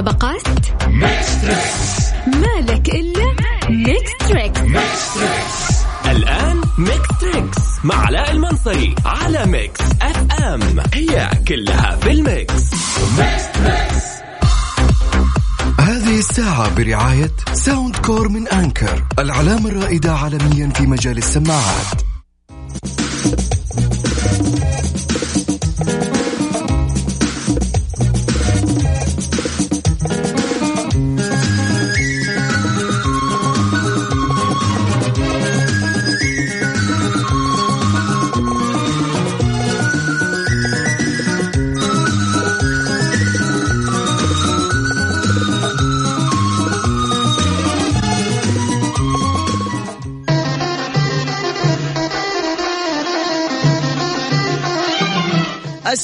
المسابقات مالك إلا Mix Trix. الآن Mix Trix مع علاء المنصري على Mix FM. هي كلها في ال mix. هذه الساعة برعاية Soundcore من Anker العلامة الرائدة عالميا في مجال السماعات.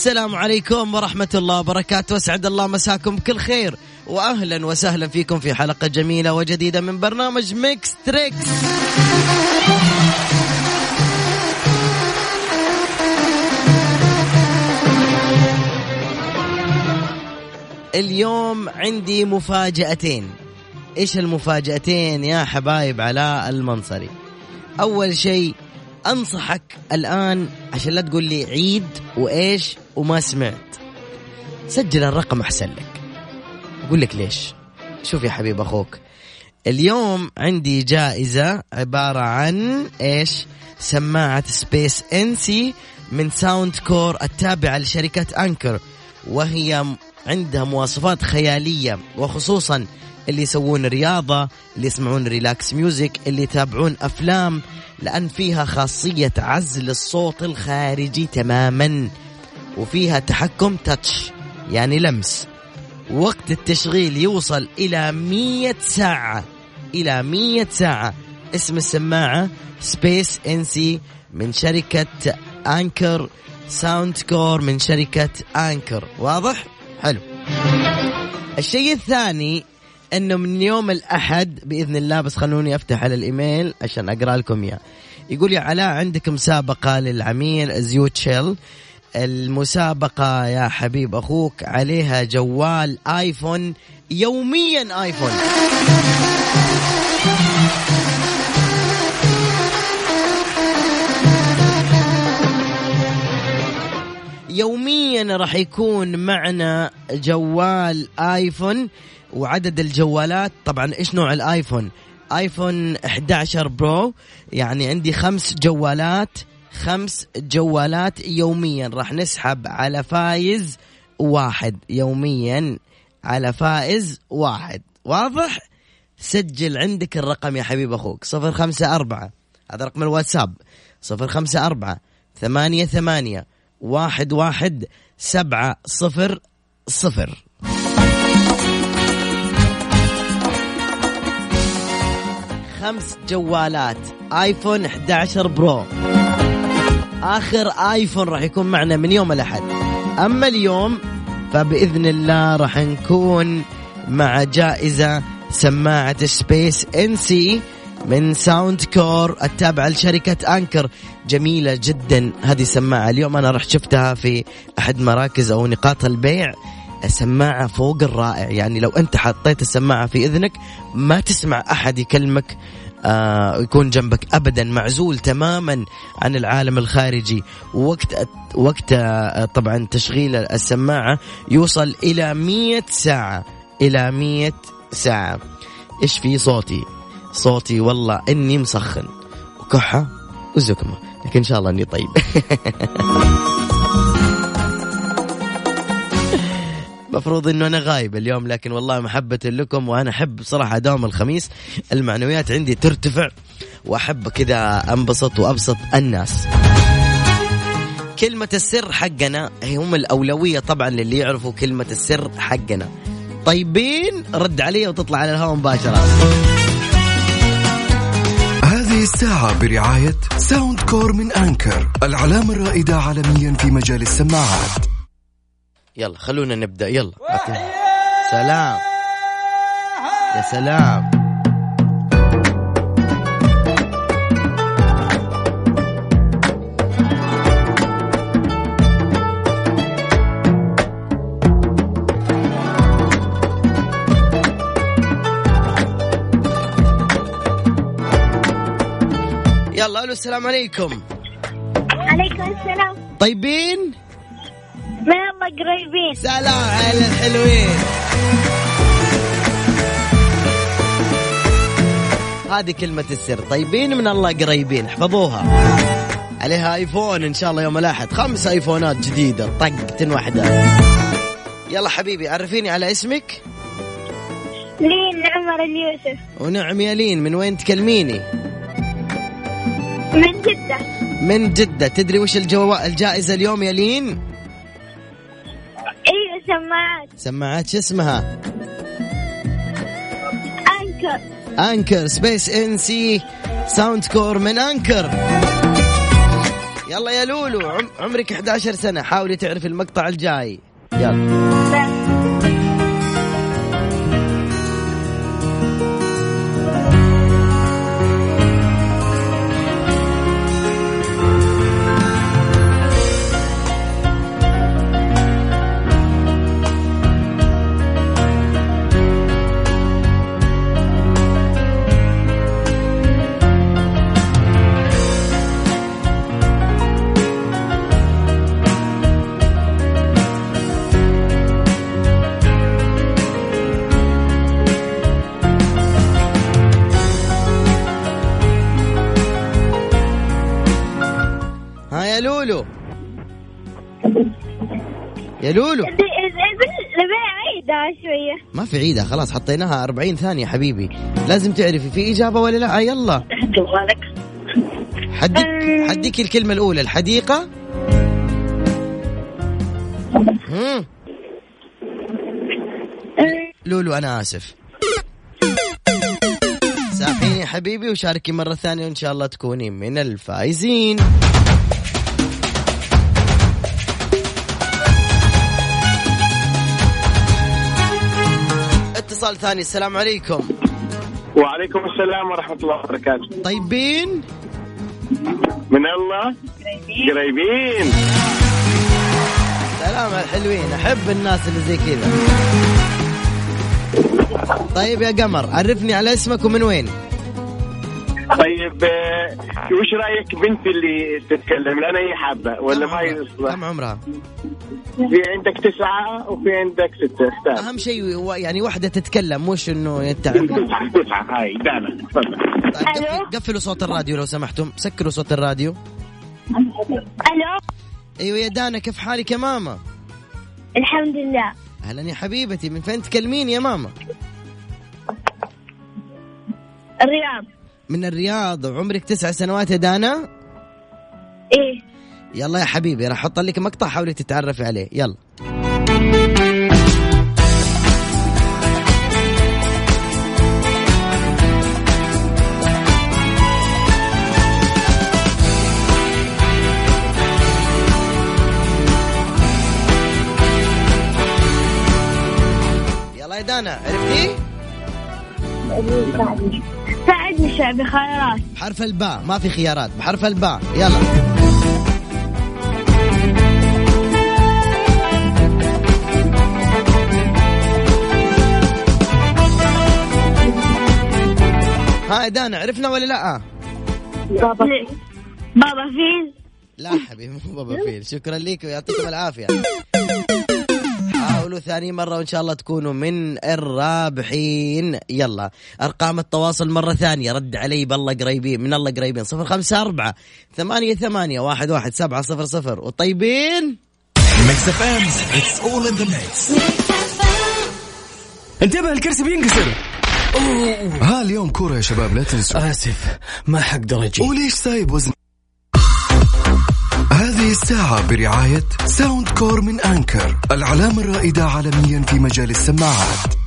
السلام عليكم ورحمة الله وبركاته. أسعد الله مساكم بكل خير. وأهلا وسهلا فيكم في حلقة جميلة وجديدة من برنامج Mix Trix اليوم عندي مفاجأتين. إيش المفاجأتين يا حبايب علاء المنصري؟ أول شيء أنصحك الآن عشان لا تقول لي عيد وإيش؟ وما سمعت. سجل الرقم أحسن لك. أقول لك ليش. شوف يا حبيب أخوك. اليوم عندي جائزة عبارة عن إيش؟ سماعة Space NC من Soundcore التابعة لشركة Anker. وهي عندها مواصفات خيالية وخصوصا اللي يسوون رياضة اللي يسمعون relax music اللي يتابعون أفلام لأن فيها خاصية عزل الصوت الخارجي تماما. وفيها تحكم touch يعني لمس. وقت التشغيل يوصل إلى مية ساعة. إلى مية ساعة. اسم السماعة Space NC من شركة Anker Soundcore من شركة Anker واضح؟ حلو. الشيء الثاني إنه من يوم الأحد بإذن الله بس خلوني أفتح على الإيميل عشان أقرأ لكم إياه. يقول يا علاء عندك مسابقه للعميل زيوت شيل المسابقة يا حبيب أخوك عليها جوال آيفون يوميا آيفون. يوميا راح يكون معنا جوال آيفون وعدد الجوالات. طبعا إيش نوع الآيفون؟ آيفون 11 برو يعني عندي خمس جوالات. خمس جوالات يوميا. راح نسحب على فايز واحد يوميا. على فائز واحد. واضح؟ سجل عندك الرقم يا حبيب أخوك. صفر خمسة أربعة. هذا رقم الواتساب. صفر خمسة أربعة ثمانية ثمانية واحد واحد سبعة صفر صفر. خمس جوالات. آيفون 11 برو. آخر آيفون راح يكون معنا من يوم الأحد. أما اليوم فبإذن الله راح نكون مع جائزة سماعة Space NC من Soundcore التابعة لشركة Anker. جميلة جدا هذه سماعة اليوم أنا رحت شفتها في أحد مراكز أو نقاط البيع. سماعة فوق الرائع. يعني لو أنت حطيت السماعة في إذنك ما تسمع أحد يكلمك آه يكون جنبك ابدا معزول تماما عن العالم الخارجي. وقت وقت آه طبعا تشغيل السماعة يوصل إلى مية ساعة. إلى مية ساعة. إيش في صوتي؟ صوتي والله إني مسخن وكحة وزكمة. لكن إن شاء الله إني طيب. مفروض إنه أنا غايب اليوم لكن والله محبة لكم وأنا أحب بصراحة اداوم الخميس. المعنويات عندي ترتفع وأحب كذا أنبسط وأبسط الناس. كلمة السر حقنا هم الأولوية طبعا للي يعرفوا كلمة السر حقنا. طيبين رد علي وتطلع على الهواء مباشرة. هذه الساعة برعاية Soundcore من Anker العلامة الرائدة عالميا في مجال السماعات. يلا خلونا نبدأ. يلا أعطينا. سلام. يا سلام. يلا ألو السلام عليكم. عليكم السلام. طيبين؟ الله قريبين. سلام على الحلوين هذه كلمة السر. طيبين من الله قريبين احفظوها. عليها آيفون إن شاء الله يوم الأحد. خمس آيفونات جديدة طقة واحدة. يلا حبيبي عرفيني على اسمك؟ لين عمر اليوسف. ونعم يا لين من وين تكلميني؟ من جدة. من جدة. تدري وش الجو... الجائزة اليوم يا لين؟ سماعات. سماعات شو اسمها؟ Anker. Anker Space NC Soundcore من Anker. يلا يا لولو عم عمرك 11 سنة حاولي تعرفي المقطع الجاي. يلا. يا لولو. عيدها شوية. ما في عيدة خلاص حطيناها 40 ثانية حبيبي. لازم تعرفي في إجابة ولا لا؟ يلا. جوالك حديك حديك الكلمة الأولى الحديقة. لولو أنا آسف. سامحيني حبيبي وشاركي مرة ثانية وإن شاء الله تكوني من الفائزين اتصال ثاني السلام عليكم. وعليكم السلام ورحمة الله وبركاته. طيبين؟ من الله؟ قريبين. سلام على الحلوين أحب الناس اللي زي كذا. طيب يا قمر عرفني على اسمك ومن وين؟ طيب آه، وش رأيك بنتي اللي تتكلم؟ لأن هي حابة ولا ما يصلح كم عمرها. في عندك تسعة وفي عندك ستة أختار. أهم شيء هو يعني واحدة تتكلم مش إنه يتعب. تسعة تسعة هاي دانا تفضل. طيب قفل- قفلوا صوت الراديو لو سمحتم. سكروا صوت الراديو. ألو؟ أيوه يا دانا كيف حالك يا ماما؟ الحمد لله. أهلا يا حبيبتي. من فين تكلمين يا ماما؟ الرياض. من الرياض وعمرك تسع سنوات يا دانا؟ إيه. يلا يا حبيبي راح أحط لك مقطع حاولي تتعرفي عليه يلا. يلا يا دانا عرفتي؟ بخيارات بحرف الباء ما في خيارات. بحرف الباء. يلا. ها يا دانا عرفنا ولا لا؟ بابا بابا فيل. لا حبيبي مو بابا فيل. شكرا لك ويعطيكم العافية. حاولوا ثاني مرة وإن شاء الله تكونوا من الرابحين. يلا أرقام التواصل مرة ثانية. رد علي بالله قريبين من الله قريبين. صفر خمسة أربعة ثمانية ثمانية واحد واحد سبعة صفر صفر. وطيبين؟ Mix FM it's all in the mix انتبه الكرسي بينكسر. ها اليوم كورة يا شباب لا تنسوا. آسف ما حقدر أجي وليش سايب وزن؟ هذه الساعة برعاية Soundcore من Anker العلامة الرائدة عالميا في مجال السماعات.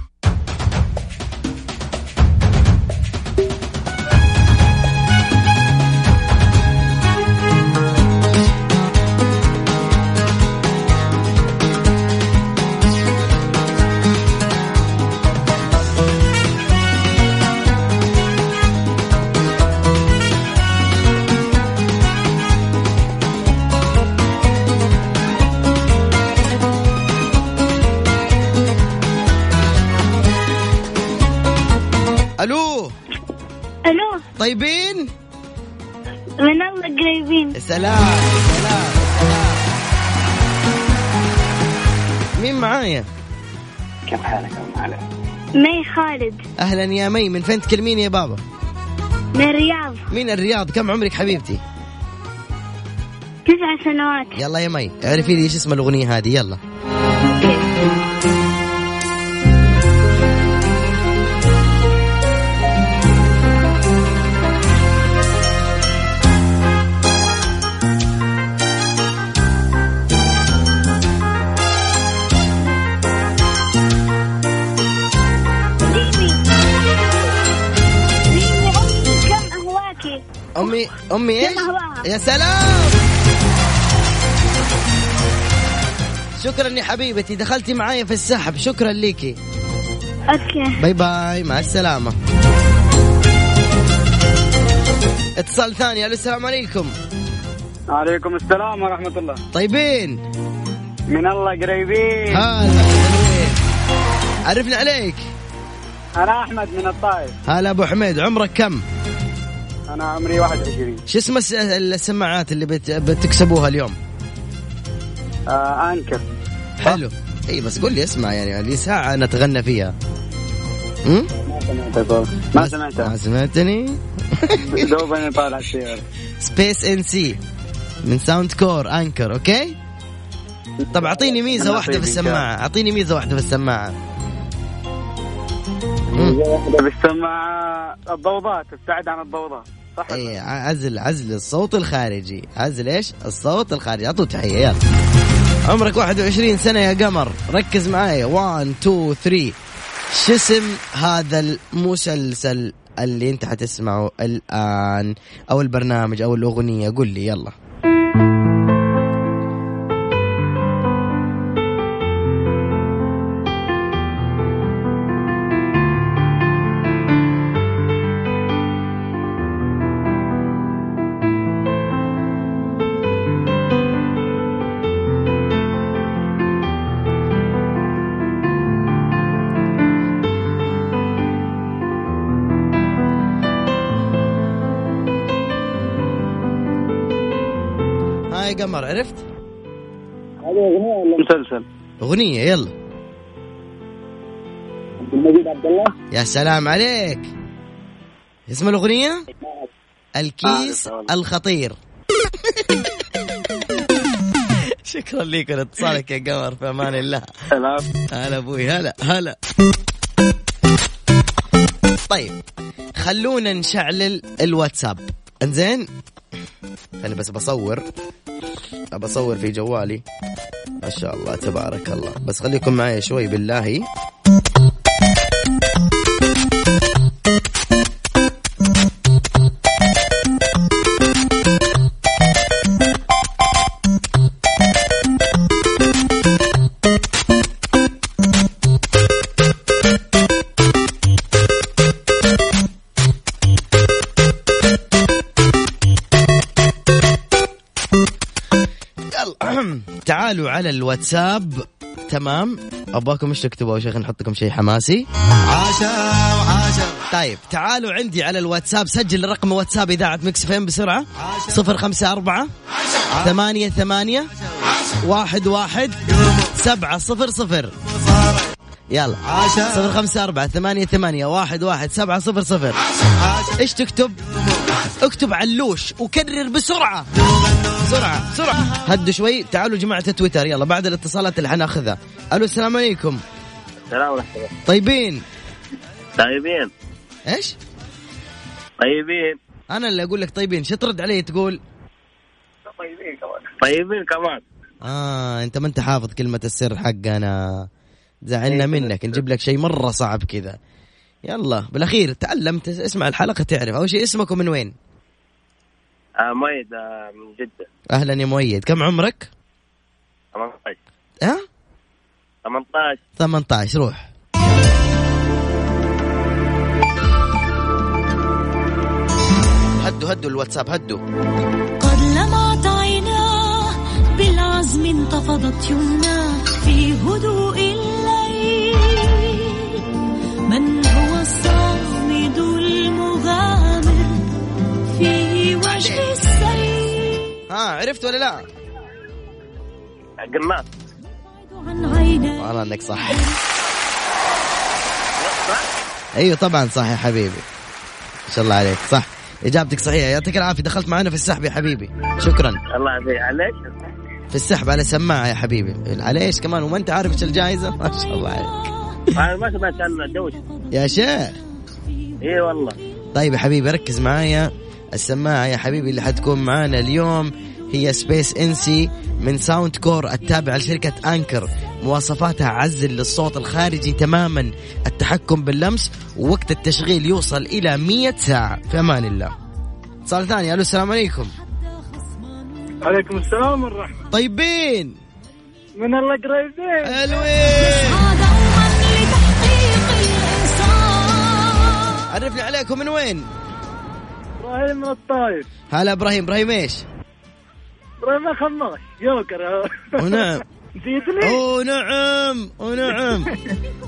طيبين من الله قريبين سلام سلام مين معايا؟ كيف حالك علي؟ مي خالد أهلا يا مي من فين تكلميني يا بابا؟ من الرياض مين الرياض كم عمرك حبيبتي؟ تسع سنوات يلا يا مي اعرفي لي إيش اسم الأغنية هذه يلا أمي. أهواها يا سلام. شكرا يا حبيبتي دخلتي معايا في السحب. شكرا ليكي. Okay. Bye bye مع السلامة. اتصال ثاني. ألو السلام عليكم. عليكم السلام ورحمة الله. طيبين. من الله قريبين. هلا. عرفنا عليك. أنا أحمد من الطائف. هلا أبو حميد عمرك كم؟ أنا عمري 21 شو اسم الس- السماعات اللي بت... بتكسبوها اليوم؟ آه Anker. حلو. إي بس قول لي اسمع يعني لي ساعة نتغنى فيها؟ ما سمعتك. ما سمعتها. ما سمعتني؟ دوبني طالع السيارة. Space NC من Soundcore Anker okay؟ طب أعطيني ميزة واحدة في السماعة. أعطيني ميزة واحدة في السماعة. مم. بالسماعة الضوضاء تبتعد عن الضوضاء. صح؟ اي عزل عزل الصوت الخارجي. عزل إيش؟ الصوت الخارجي. أعطوه تحية يلا. عمرك 21 سنة يا قمر. ركز معايا. 1 2 3 شو اسم هذا المسلسل اللي أنت حتسمعه الآن؟ أو البرنامج أو الأغنية؟ قول لي يلا. هاي قمر عرفت؟ هذه أغنية ولا مسلسل؟ أغنية يلا. عبد المجيد عبد الله؟ يا سلام عليك. اسم الأغنية؟ الكيس آه،. الخطير. شكرا لك على اتصالك يا قمر في أمان الله. سلام. هلا أبوي هلا هلا. طيب خلونا نشعلل الواتساب. انزين؟ أنا بس بصور. بصور في جوالي. ما شاء الله تبارك الله. بس خليكم معي شوي بالله. على الواتساب. تمام؟ أبغاكم إيش تكتبوا يا شيخ نحط لكم شيء حماسي. عاشا وعاشا. طيب تعالوا عندي على الواتساب. سجل رقم واتساب إذاعة مكس فين بسرعة. صفر خمسة أربعة ثمانية ثمانية واحد واحد سبعة صفر صفر. يلا. صفر خمسة أربعة ثمانية ثمانية واحد واحد سبعة صفر صفر. إيش تكتب؟ اكتب علوش وكرر بسرعة. بسرعة بسرعة هدوا شوي. تعالوا جماعة تويتر يلا بعد الاتصالات اللي حناخذها. ألو السلام عليكم. سلام ورحمة الله. طيبين؟ طيبين. إيش؟ طيبين. أنا اللي أقول لك طيبين. شو ترد علي تقول؟ طيبين كمان. طيبين كمان. آه أنت ما أنت حافظ كلمة السر حقنا. زعلنا منك. نجيب لك شيء مرة صعب كذا. يلا بالأخير تعلمت. اسمع الحلقة تعرف. أول شيء اسمك ومن وين؟ آه ميد آه من جدة. أهلا يا مؤيد. كم عمرك؟ 18 ها؟ 18 18 روح. هدوا هدوا الواتساب هدوا قد لمعت عيناه بالعزم انتفضت يمناه في هدوء عرفت ولا لا؟ عيني والله إنك صح. أيوه طبعا صح يا حبيبي. ما شاء الله عليك. صح. إجابتك صحيحة. يعطيك العافية. دخلت معنا في السحب يا حبيبي. شكرا. الله يعافيك. عليك؟ في السحب على سماعة يا حبيبي. على إيش كمان؟ وما أنت عارف إيش الجائزة؟ ما شاء الله عليك. أنا ما سمعت عن الدوش يا شيخ. اي والله. طيب يا حبيبي ركز معايا. السماعة يا حبيبي اللي حتكون معانا اليوم هي Space NC من Soundcore التابعة لشركة Anker. مواصفاتها عزل للصوت الخارجي تماما. التحكم باللمس ووقت التشغيل يوصل إلى 100 ساعة. في أمان الله. اتصال ثاني. ألو السلام عليكم. عليكم السلام والرحمة. طيبين. من الله قريبين. حلوين دوما لتحقيق الإنسان عرفني عليكم من وين؟ إبراهيم من الطايف. هلا إبراهيم إبراهيم إيش؟ إبراهيم خماس جوكر ونعم نسيتني أوه نعم أوه نعم.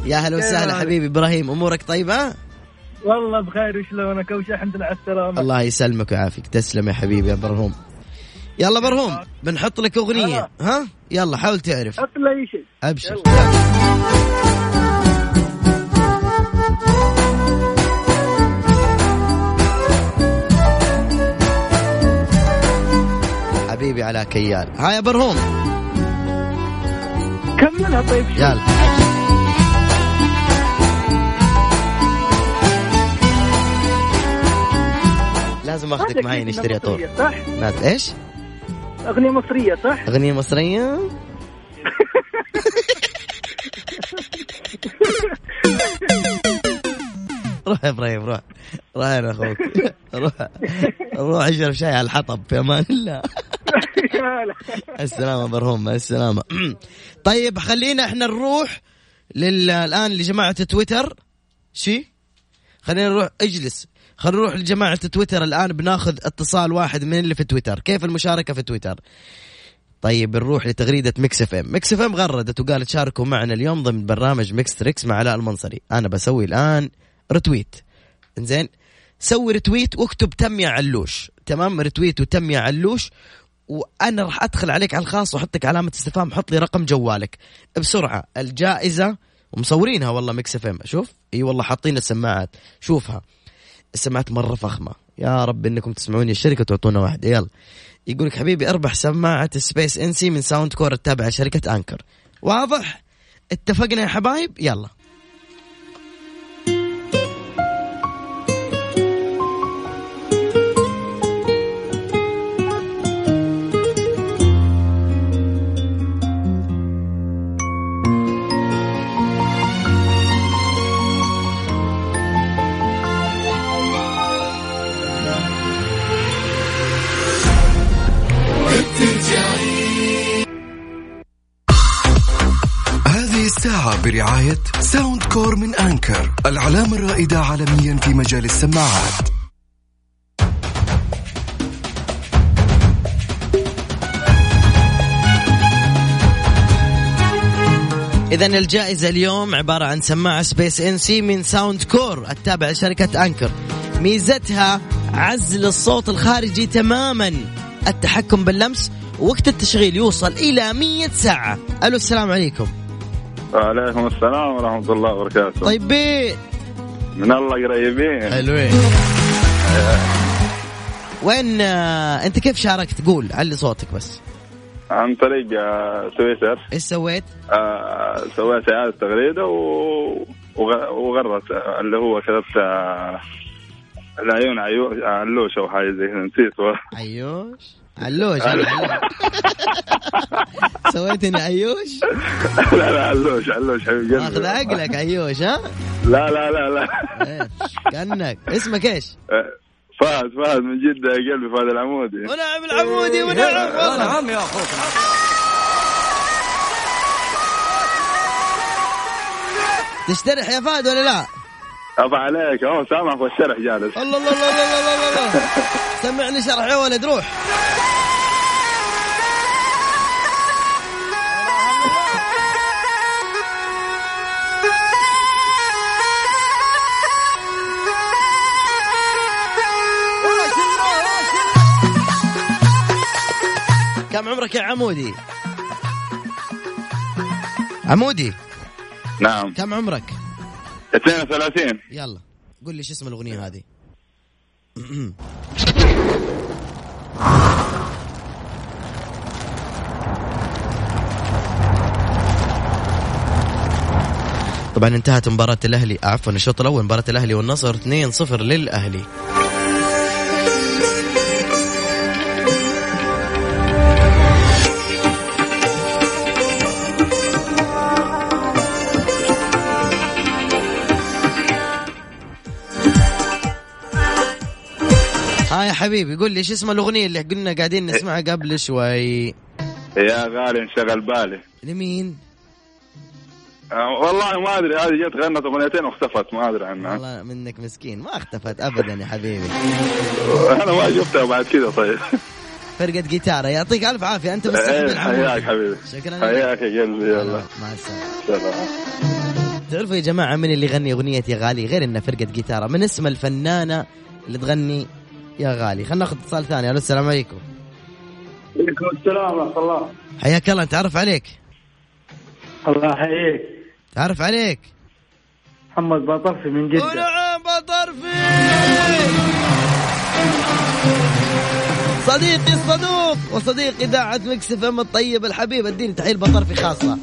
يا هلا وسهلا حبيبي إبراهيم أمورك طيبة؟ والله بخير وشلونك وش الحمد لله على السلامة. الله يسلمك ويعافيك. تسلم يا حبيبي يا برهوم. يلا برهوم بنحط لك أغنية ها؟ يلا حاول تعرف. حط لي شيء. أبشر. حبيبي على كيال ها يا برهوم كملها طيب. يلا لازم اخذك معي نشتري عطور مصرية، صح؟ إيش؟ أغنية مصرية صح؟ أغنية مصرية روح يا إبراهيم روح روح يا أخوك روح روح أشرب شاي على الحطب في أمان الله. السلامة برهوم السلامة. طيب خلينا إحنا نروح لل... الآن لجماعة تويتر. شي؟ خلينا نروح اجلس. خلينا نروح لجماعة تويتر. الآن بناخذ اتصال واحد من اللي في تويتر. كيف المشاركة في تويتر؟ طيب نروح لتغريدة Mix FM. Mix FM غردت وقالت شاركوا معنا اليوم ضمن برنامج Mix Trix مع علاء المنصري. أنا بسوي الآن retweet إنزين سوي retweet واكتب تم يا علوش. تمام؟ retweet وتم يا علوش. وأنا راح أدخل عليك على الخاص واحطك علامة استفهام حط لي رقم جوالك. بسرعة الجائزة ومصورينها والله Mix FM. شوف؟ إي والله حاطين السماعات. شوفها. السماعات مرة فخمة. يا رب إنكم تسمعوني الشركة وتعطونا واحدة يلا. يقول لك حبيبي أربح سماعة Space NC من Soundcore التابعة لشركة Anker. واضح؟ اتفقنا يا حبايب؟ يلا. برعاية Soundcore من Anker العلامة الرائدة عالميا في مجال السماعات. إذا الجائزة اليوم عبارة عن سماعة Space NC من Soundcore التابع لشركة Anker ميزتها عزل الصوت الخارجي تماما. التحكم باللمس وقت التشغيل يوصل إلى 100 ساعة. ألو السلام عليكم. وعليكم السلام ورحمة الله وبركاته. طيب بيه من الله قريبين. حلوين. وين آه، أنت كيف شاركت؟ قول علي صوتك بس. عن طريق آه، تويتر إيش سويت؟ آه، سويت إعادة تغريدة و... وغ- وغرت آه، اللي هو كتبت آه، العيون عيو... علوش أو حاجة زي كذا نسيت والله. عيوش؟ علوش. سويتني عيوش؟ لا لا علوش علوش حبيب ماخذ قلبي عقلك عيوش ها؟ لا لا لا لا. إيه، كأنك. اسمك إيش؟ آه، فهد فهد من جدة يا قلبي فهد العمودي. ونعم العمودي ونعم والله نعم يا أخوك تشترح يا فهد ولا لا؟ أبا عليك أهو سامع في الشرح جالس. الله الله الله الله الله الله, الله. سمعني شرح يا ولد روح كم عمرك يا عمودي؟ عمودي. نعم. كم عمرك؟ 32 يلا قول لي شو اسم الأغنية هذه. طبعا انتهت مباراة الأهلي عفوا الشوط الأول مباراة الأهلي والنصر 2-0 للأهلي. يا حبيبي قول لي شو اسم الأغنية اللي قلنا قاعدين نسمعها قبل شوي؟ يا غالي انشغل بالي. لمين؟ آه، والله ما أدري هذه جت غنت أغنيتين واختفت ما أدري عنها. والله منك مسكين ما اختفت ابدا يا حبيبي. أنا ما شفتها بعد كذا طيب. فرقة جيتارة يعطيك ألف عافية أنت مستحب إيه، حياك حبيبي. شكرا. حياك يا قلبي يلا. مع السلامة. سلام. تعرفوا يا جماعة من اللي يغني أغنية يا غالي؟ غير إنها فرقة جيتارة من اسم الفنانة اللي تغني يا غالي خلينا ناخذ اتصال ثاني. السلام عليكم. عليكم السلام ورحمة الله. حياك الله نتعرف عليك؟ الله يحييك. تعرف عليك؟ محمد باطرفي من جدة. ونعم باطرفي. صديقي الصدوق وصديق إذاعة Mix FM الطيب الحبيب اديني تحية باطرفي خاصة.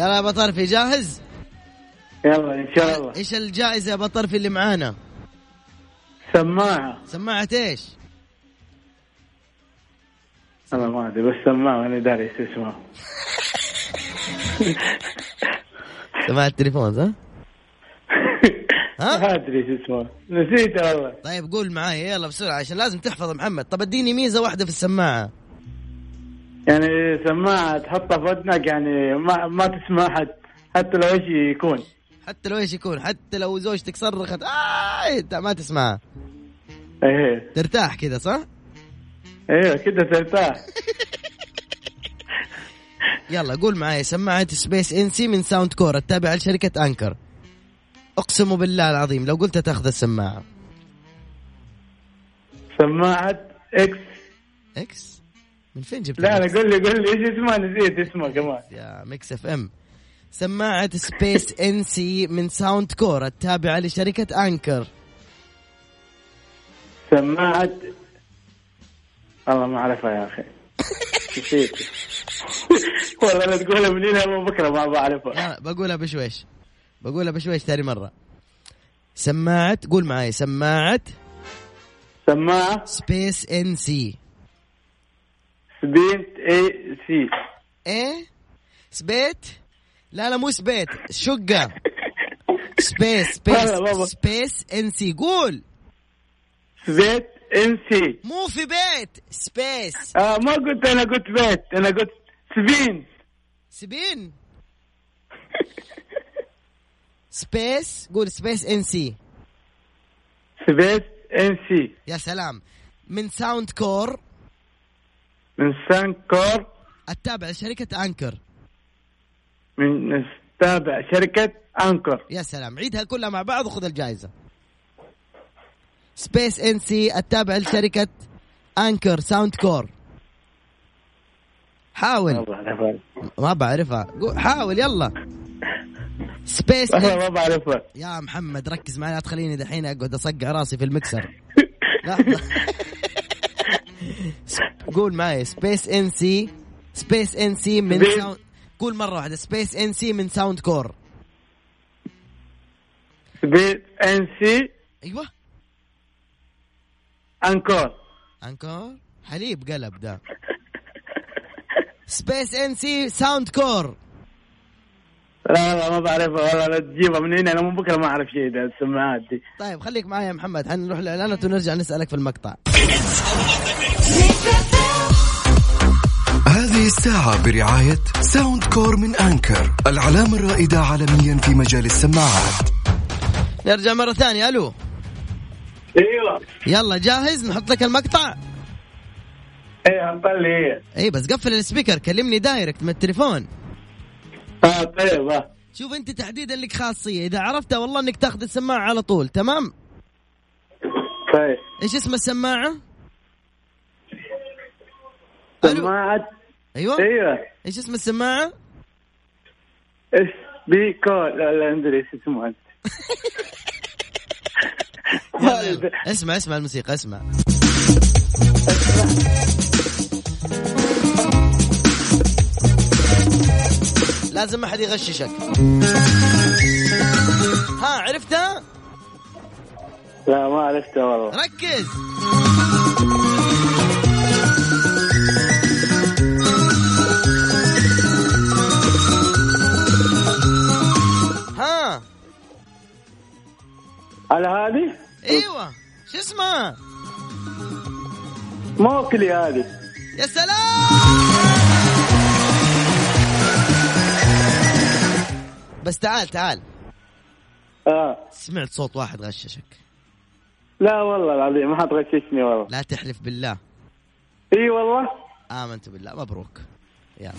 يلا يا بطرفي جاهز؟ يلا إن شاء الله إيش الجائزة يا بطرفي اللي معانا؟ سماعة سماعة إيش؟ أنا ما أدري بس سماعة أنا داري إيش اسمها سماعة التليفون صح؟ ها؟ ما أدري إيش اسمها نسيتها والله طيب قول معايا يلا بسرعة عشان لازم تحفظ محمد طب اديني ميزة واحدة في السماعة يعني سماعة تحطها في ودنك يعني ما ما تسمع حد. حتى لو إيش يكون. حتى لو إيش يكون. حتى لو زوجتك صرخت. آه إنت ما تسمعها إيه. ترتاح كذا صح؟ أيوه كده ترتاح. يلا قول معايا سماعة Space NC من Soundcore التابعة لشركة Anker. أقسم بالله العظيم لو قلت تاخذ السماعة. سماعة إكس. إكس؟ من فين جبت لا؟ لا قول لي قول لي إيش اسمها نسيت اسمها كمان. يا Mix FM. سماعة Space NC من Soundcore التابعة لشركة Anker. سماعة والله ما أعرفها يا أخي. نسيت. والله لا تقولها من هنا بكرة ما بعرفها لا بقولها بشويش. بقولها بشويش ثاني مرة. سماعة قول معاي. سماعة سماعة؟ سبيس إن سي. سبينت اي سي إيه سبيت لا لا مو سبيت شقة سبيس. سبيس سبيس ان سي قول سبيت ام سي مو في بيت سبيس آه ما قلت أنا قلت بيت أنا قلت سبين سبين Space قول Space NC Space NC يا سلام من Soundcore من Soundcore التابع لشركة Anker. من تابع شركة Anker. يا سلام. عيدها كلها مع بعض وخذ الجائزة. Space NC التابع لشركة Anker Soundcore حاول. ما بعرفها. حاول يلا. Space والله ما بعرفها. يا محمد ركز معي لا تخليني دحين أقعد أصقع راسي في المكسر. قول معي Space NC Space NC من Space- Sound قول مرة واحدة Space NC من Soundcore Space NC أيوه. Anker Anker حليب قلب ده. Space NC Soundcore لا لا ما بعرفها والله لا تجيبها من هنا أنا من بكرة ما أعرف شيء ده السماعات دي. طيب خليك معي يا محمد حنروح الاعلانات ونرجع نسألك في المقطع. هذه الساعة برعاية Soundcore من Anker العلامة الرائدة عالميا في مجال السماعات. نرجع مرة ثانية ألو. أيوه. يلا جاهز؟ نحط لك المقطع. إيه انطلي هي اي بس قفل ال speaker كلمني direct من التليفون. آه طيب. شوف انت تحديدا لك خاصية إذا عرفتها والله إنك تاخذ السماعة على طول تمام؟ طيب. إيش اسم السماعة؟ ألو. سماعة. أيوه. أيوه. إيش اسم السماعة؟ اس بي كول لا لا أدري إيش اسمه أنت. يلا، يلا. اسمع اسمع الموسيقى اسمع. لازم ما حد يغششك. ها عرفتها لا ما عرفته والله. ركز. ها. على هذه؟ إيوه. شو اسمها موكلي هذه. يا سلام! بس تعال تعال. آه. سمعت صوت واحد غششك. لا والله العظيم ما حد غششني والله. لا تحلف بالله. إي والله؟ آمنت بالله مبروك. يلا.